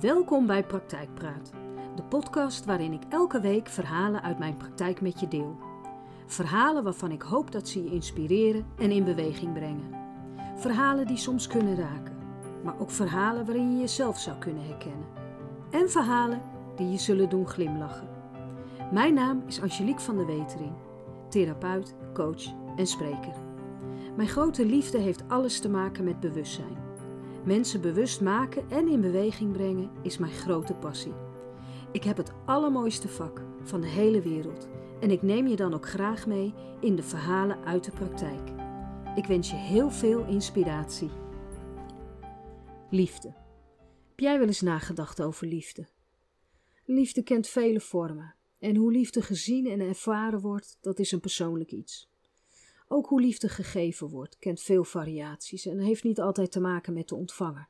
Welkom bij Praktijkpraat, de podcast waarin ik elke week verhalen uit mijn praktijk met je deel. Verhalen waarvan ik hoop dat ze je inspireren en in beweging brengen. Verhalen die soms kunnen raken, maar ook verhalen waarin je jezelf zou kunnen herkennen. En verhalen die je zullen doen glimlachen. Mijn naam is Angelique van der Wetering, therapeut, coach en spreker. Mijn grote liefde heeft alles te maken met bewustzijn. Mensen bewust maken en in beweging brengen is mijn grote passie. Ik heb het allermooiste vak van de hele wereld en ik neem je dan ook graag mee in de verhalen uit de praktijk. Ik wens je heel veel inspiratie. Liefde. Heb jij wel eens nagedacht over liefde? Liefde kent vele vormen en hoe liefde gezien en ervaren wordt, dat is een persoonlijk iets. Ook hoe liefde gegeven wordt kent veel variaties en heeft niet altijd te maken met de ontvanger.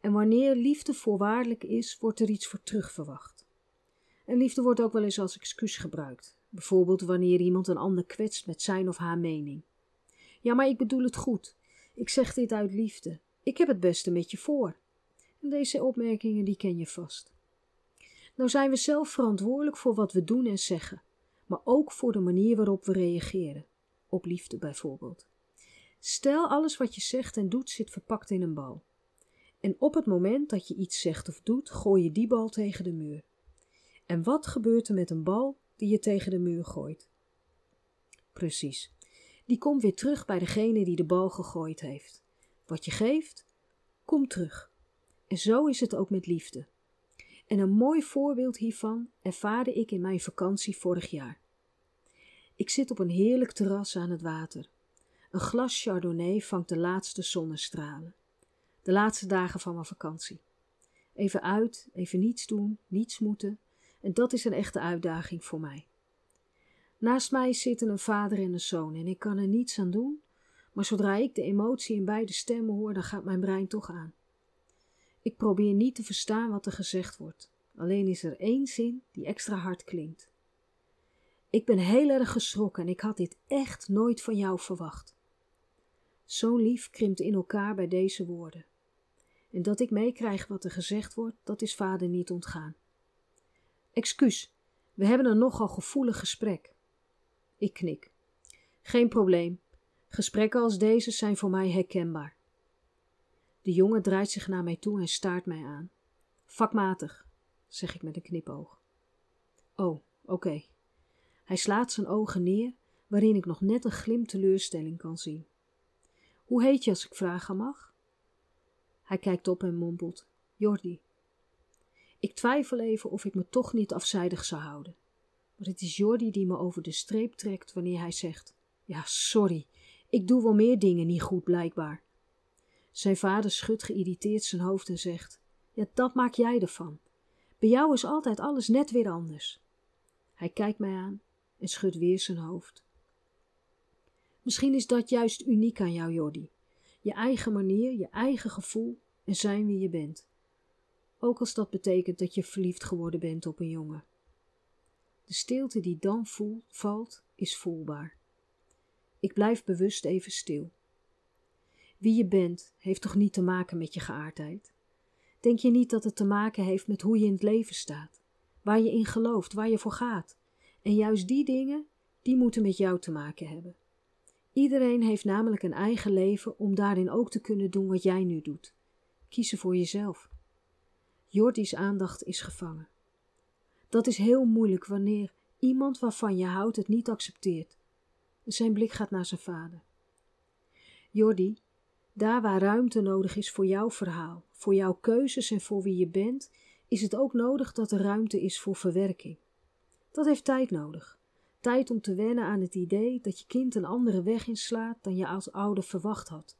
En wanneer liefde voorwaardelijk is, wordt er iets voor terug verwacht. En liefde wordt ook wel eens als excuus gebruikt, bijvoorbeeld wanneer iemand een ander kwetst met zijn of haar mening. Ja, maar ik bedoel het goed. Ik zeg dit uit liefde. Ik heb het beste met je voor. En deze opmerkingen die ken je vast. Nou zijn we zelf verantwoordelijk voor wat we doen en zeggen, maar ook voor de manier waarop we reageren op liefde bijvoorbeeld. Stel alles wat je zegt en doet zit verpakt in een bal. En op het moment dat je iets zegt of doet, gooi je die bal tegen de muur. En wat gebeurt er met een bal die je tegen de muur gooit? Precies. Die komt weer terug bij degene die de bal gegooid heeft. Wat je geeft, komt terug. En zo is het ook met liefde. En een mooi voorbeeld hiervan ervaarde ik in mijn vakantie vorig jaar. Ik zit op een heerlijk terras aan het water. Een glas Chardonnay vangt de laatste zonnestralen. De laatste dagen van mijn vakantie. Even uit, even niets doen, niets moeten. En dat is een echte uitdaging voor mij. Naast mij zitten een vader en een zoon en ik kan er niets aan doen, maar zodra ik de emotie in beide stemmen hoor, dan gaat mijn brein toch aan. Ik probeer niet te verstaan wat er gezegd wordt, alleen is er één zin die extra hard klinkt. Ik ben heel erg geschrokken en ik had dit echt nooit van jou verwacht. Zo'n lief krimpt in elkaar bij deze woorden. En dat ik meekrijg wat er gezegd wordt, dat is vader niet ontgaan. Excuus, we hebben een nogal gevoelig gesprek. Ik knik. Geen probleem. Gesprekken als deze zijn voor mij herkenbaar. De jongen draait zich naar mij toe en staart mij aan. Vakmatig, zeg ik met een knipoog. Oh, oké. Hij slaat zijn ogen neer, waarin ik nog net een glim teleurstelling kan zien. Hoe heet je als ik vragen mag? Hij kijkt op en mompelt: Jordi. Ik twijfel even of ik me toch niet afzijdig zou houden. Maar het is Jordi die me over de streep trekt wanneer hij zegt: Ja, sorry, ik doe wel meer dingen niet goed blijkbaar. Zijn vader schudt geïrriteerd zijn hoofd en zegt: Ja, dat maak jij ervan. Bij jou is altijd alles net weer anders. Hij kijkt mij aan en schudt weer zijn hoofd. Misschien is dat juist uniek aan jou, Jordi. Je eigen manier, je eigen gevoel en zijn wie je bent. Ook als dat betekent dat je verliefd geworden bent op een jongen. De stilte die dan voelt, valt, is voelbaar. Ik blijf bewust even stil. Wie je bent, heeft toch niet te maken met je geaardheid? Denk je niet dat het te maken heeft met hoe je in het leven staat, waar je in gelooft, waar je voor gaat? En juist die dingen, die moeten met jou te maken hebben. Iedereen heeft namelijk een eigen leven om daarin ook te kunnen doen wat jij nu doet. Kiezen voor jezelf. Jordi's aandacht is gevangen. Dat is heel moeilijk wanneer iemand waarvan je houdt het niet accepteert. Zijn blik gaat naar zijn vader. Jordi, daar waar ruimte nodig is voor jouw verhaal, voor jouw keuzes en voor wie je bent, is het ook nodig dat er ruimte is voor verwerking. Dat heeft tijd nodig. Tijd om te wennen aan het idee dat je kind een andere weg inslaat dan je als ouder verwacht had.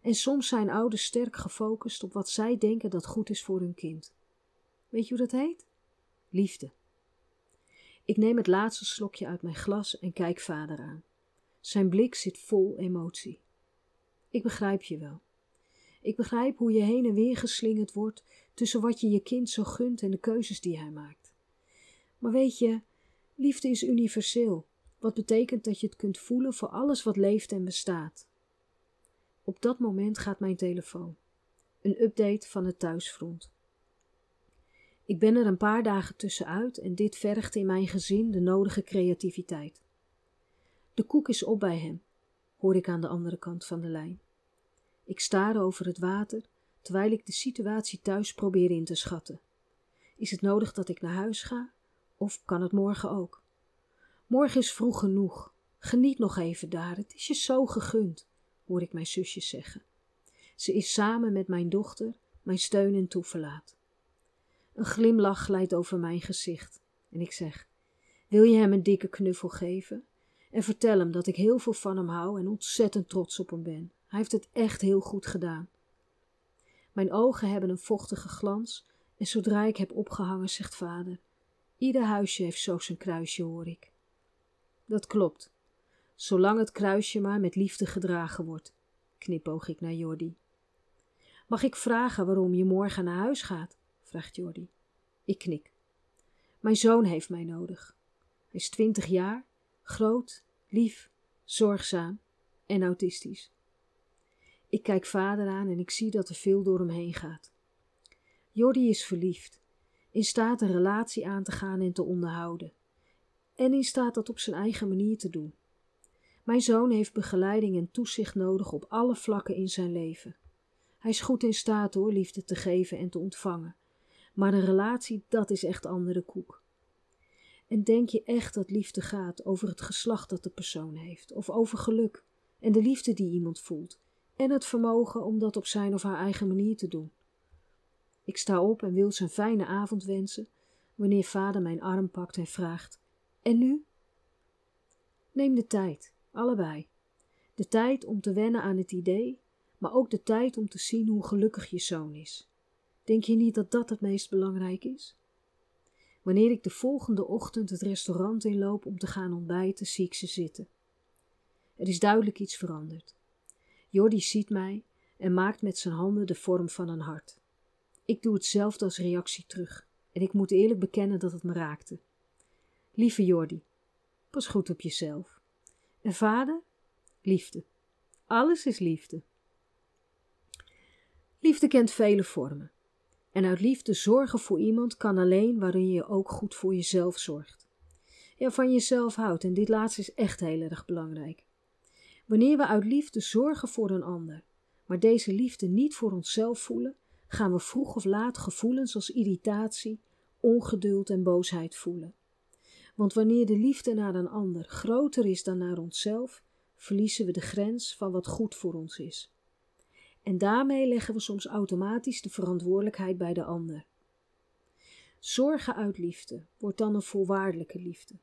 En soms zijn ouders sterk gefocust op wat zij denken dat goed is voor hun kind. Weet je hoe dat heet? Liefde. Ik neem het laatste slokje uit mijn glas en kijk vader aan. Zijn blik zit vol emotie. Ik begrijp je wel. Ik begrijp hoe je heen en weer geslingerd wordt tussen wat je je kind zo gunt en de keuzes die hij maakt. Maar weet je, liefde is universeel, wat betekent dat je het kunt voelen voor alles wat leeft en bestaat. Op dat moment gaat mijn telefoon. Een update van het thuisfront. Ik ben er een paar dagen tussenuit en dit vergt in mijn gezin de nodige creativiteit. De koek is op bij hem, hoor ik aan de andere kant van de lijn. Ik staar over het water terwijl ik de situatie thuis probeer in te schatten. Is het nodig dat ik naar huis ga? Of kan het morgen ook? Morgen is vroeg genoeg. Geniet nog even daar, het is je zo gegund, hoor ik mijn zusjes zeggen. Ze is samen met mijn dochter mijn steun en toeverlaat. Een glimlach glijdt over mijn gezicht en ik zeg: Wil je hem een dikke knuffel geven? En vertel hem dat ik heel veel van hem hou en ontzettend trots op hem ben. Hij heeft het echt heel goed gedaan. Mijn ogen hebben een vochtige glans en zodra ik heb opgehangen, zegt vader: Ieder huisje heeft zo zijn kruisje, hoor ik. Dat klopt, zolang het kruisje maar met liefde gedragen wordt, knipoog ik naar Jordi. Mag ik vragen waarom je morgen naar huis gaat? vraagt Jordi. Ik knik. Mijn zoon heeft mij nodig. Hij is twintig jaar, groot, lief, zorgzaam en autistisch. Ik kijk vader aan en ik zie dat er veel door hem heen gaat. Jordi is verliefd, in staat een relatie aan te gaan en te onderhouden, en in staat dat op zijn eigen manier te doen. Mijn zoon heeft begeleiding en toezicht nodig op alle vlakken in zijn leven. Hij is goed in staat hoor liefde te geven en te ontvangen, maar een relatie, dat is echt andere koek. En denk je echt dat liefde gaat over het geslacht dat de persoon heeft, of over geluk en de liefde die iemand voelt, en het vermogen om dat op zijn of haar eigen manier te doen? Ik sta op en wil zijn fijne avond wensen, wanneer vader mijn arm pakt en vraagt: En nu? Neem de tijd, allebei. De tijd om te wennen aan het idee, maar ook de tijd om te zien hoe gelukkig je zoon is. Denk je niet dat dat het meest belangrijk is? Wanneer ik de volgende ochtend het restaurant inloop om te gaan ontbijten, zie ik ze zitten. Er is duidelijk iets veranderd. Jordi ziet mij en maakt met zijn handen de vorm van een hart. Ik doe hetzelfde als reactie terug en ik moet eerlijk bekennen dat het me raakte. Lieve Jordi, pas goed op jezelf. En vader? Liefde. Alles is liefde. Liefde kent vele vormen. En uit liefde zorgen voor iemand kan alleen waarin je ook goed voor jezelf zorgt. Ja, van jezelf houdt en dit laatste is echt heel erg belangrijk. Wanneer we uit liefde zorgen voor een ander, maar deze liefde niet voor onszelf voelen, gaan we vroeg of laat gevoelens als irritatie, ongeduld en boosheid voelen. Want wanneer de liefde naar een ander groter is dan naar onszelf, verliezen we de grens van wat goed voor ons is. En daarmee leggen we soms automatisch de verantwoordelijkheid bij de ander. Zorgen uit liefde wordt dan een voorwaardelijke liefde.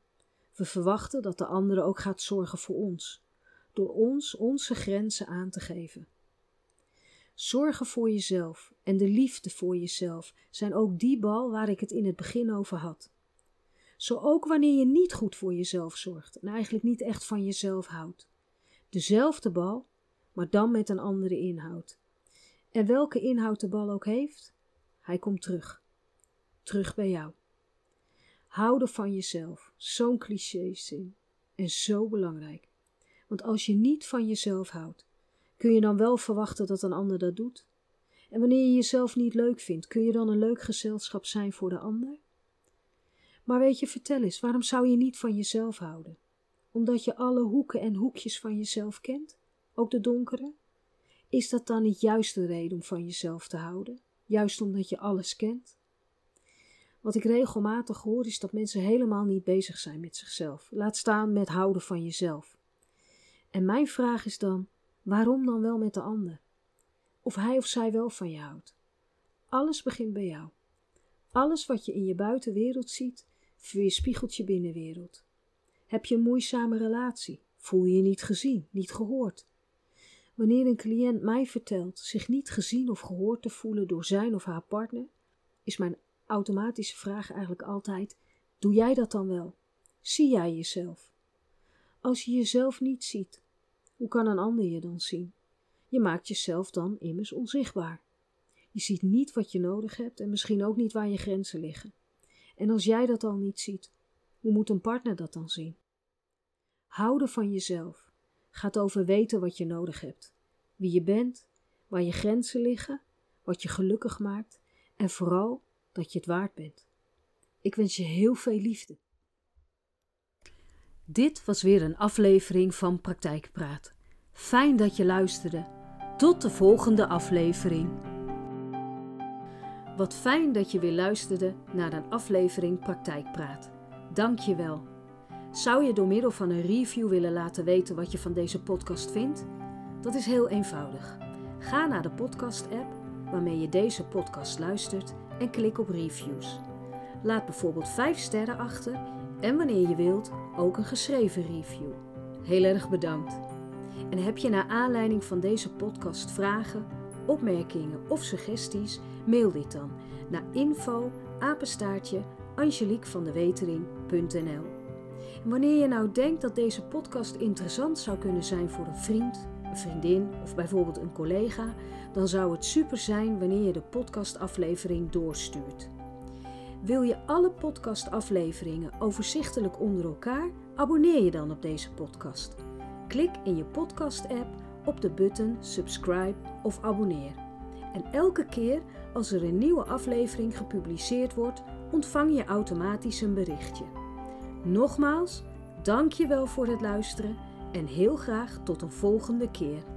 We verwachten dat de andere ook gaat zorgen voor ons, door ons onze grenzen aan te geven. Zorgen voor jezelf en de liefde voor jezelf zijn ook die bal waar ik het in het begin over had. Zo ook wanneer je niet goed voor jezelf zorgt en eigenlijk niet echt van jezelf houdt. Dezelfde bal, maar dan met een andere inhoud. En welke inhoud de bal ook heeft, hij komt terug. Terug bij jou. Houden van jezelf, zo'n cliché-zin en zo belangrijk. Want als je niet van jezelf houdt, kun je dan wel verwachten dat een ander dat doet? En wanneer je jezelf niet leuk vindt, kun je dan een leuk gezelschap zijn voor de ander? Maar weet je, vertel eens, waarom zou je niet van jezelf houden? Omdat je alle hoeken en hoekjes van jezelf kent? Ook de donkere? Is dat dan niet juist de reden om van jezelf te houden? Juist omdat je alles kent? Wat ik regelmatig hoor is dat mensen helemaal niet bezig zijn met zichzelf. Laat staan met houden van jezelf. En mijn vraag is dan: waarom dan wel met de ander? Of hij of zij wel van je houdt. Alles begint bij jou. Alles wat je in je buitenwereld ziet, weerspiegelt je binnenwereld. Heb je een moeizame relatie? Voel je je niet gezien, niet gehoord? Wanneer een cliënt mij vertelt zich niet gezien of gehoord te voelen door zijn of haar partner, is mijn automatische vraag eigenlijk altijd: Doe jij dat dan wel? Zie jij jezelf? Als je jezelf niet ziet, hoe kan een ander je dan zien? Je maakt jezelf dan immers onzichtbaar. Je ziet niet wat je nodig hebt en misschien ook niet waar je grenzen liggen. En als jij dat al niet ziet, hoe moet een partner dat dan zien? Houden van jezelf gaat over weten wat je nodig hebt, wie je bent, waar je grenzen liggen, wat je gelukkig maakt en vooral dat je het waard bent. Ik wens je heel veel liefde. Dit was weer een aflevering van Praktijkpraat. Fijn dat je luisterde. Tot de volgende aflevering. Wat fijn dat je weer luisterde naar een aflevering Praktijkpraat. Dank je wel. Zou je door middel van een review willen laten weten wat je van deze podcast vindt? Dat is heel eenvoudig. Ga naar de podcast-app waarmee je deze podcast luistert en klik op reviews. Laat bijvoorbeeld 5 sterren achter en wanneer je wilt ook een geschreven review. Heel erg bedankt. En heb je naar aanleiding van deze podcast vragen, opmerkingen of suggesties? Mail dit dan naar info apenstaartje Wanneer je nou denkt dat deze podcast interessant zou kunnen zijn voor een vriend, een vriendin of bijvoorbeeld een collega, dan zou het super zijn wanneer je de podcastaflevering doorstuurt. Wil je alle podcastafleveringen overzichtelijk onder elkaar? Abonneer je dan op deze podcast. Klik in je podcast-app op de button subscribe of abonneer. En elke keer als er een nieuwe aflevering gepubliceerd wordt, ontvang je automatisch een berichtje. Nogmaals, dank je wel voor het luisteren en heel graag tot een volgende keer.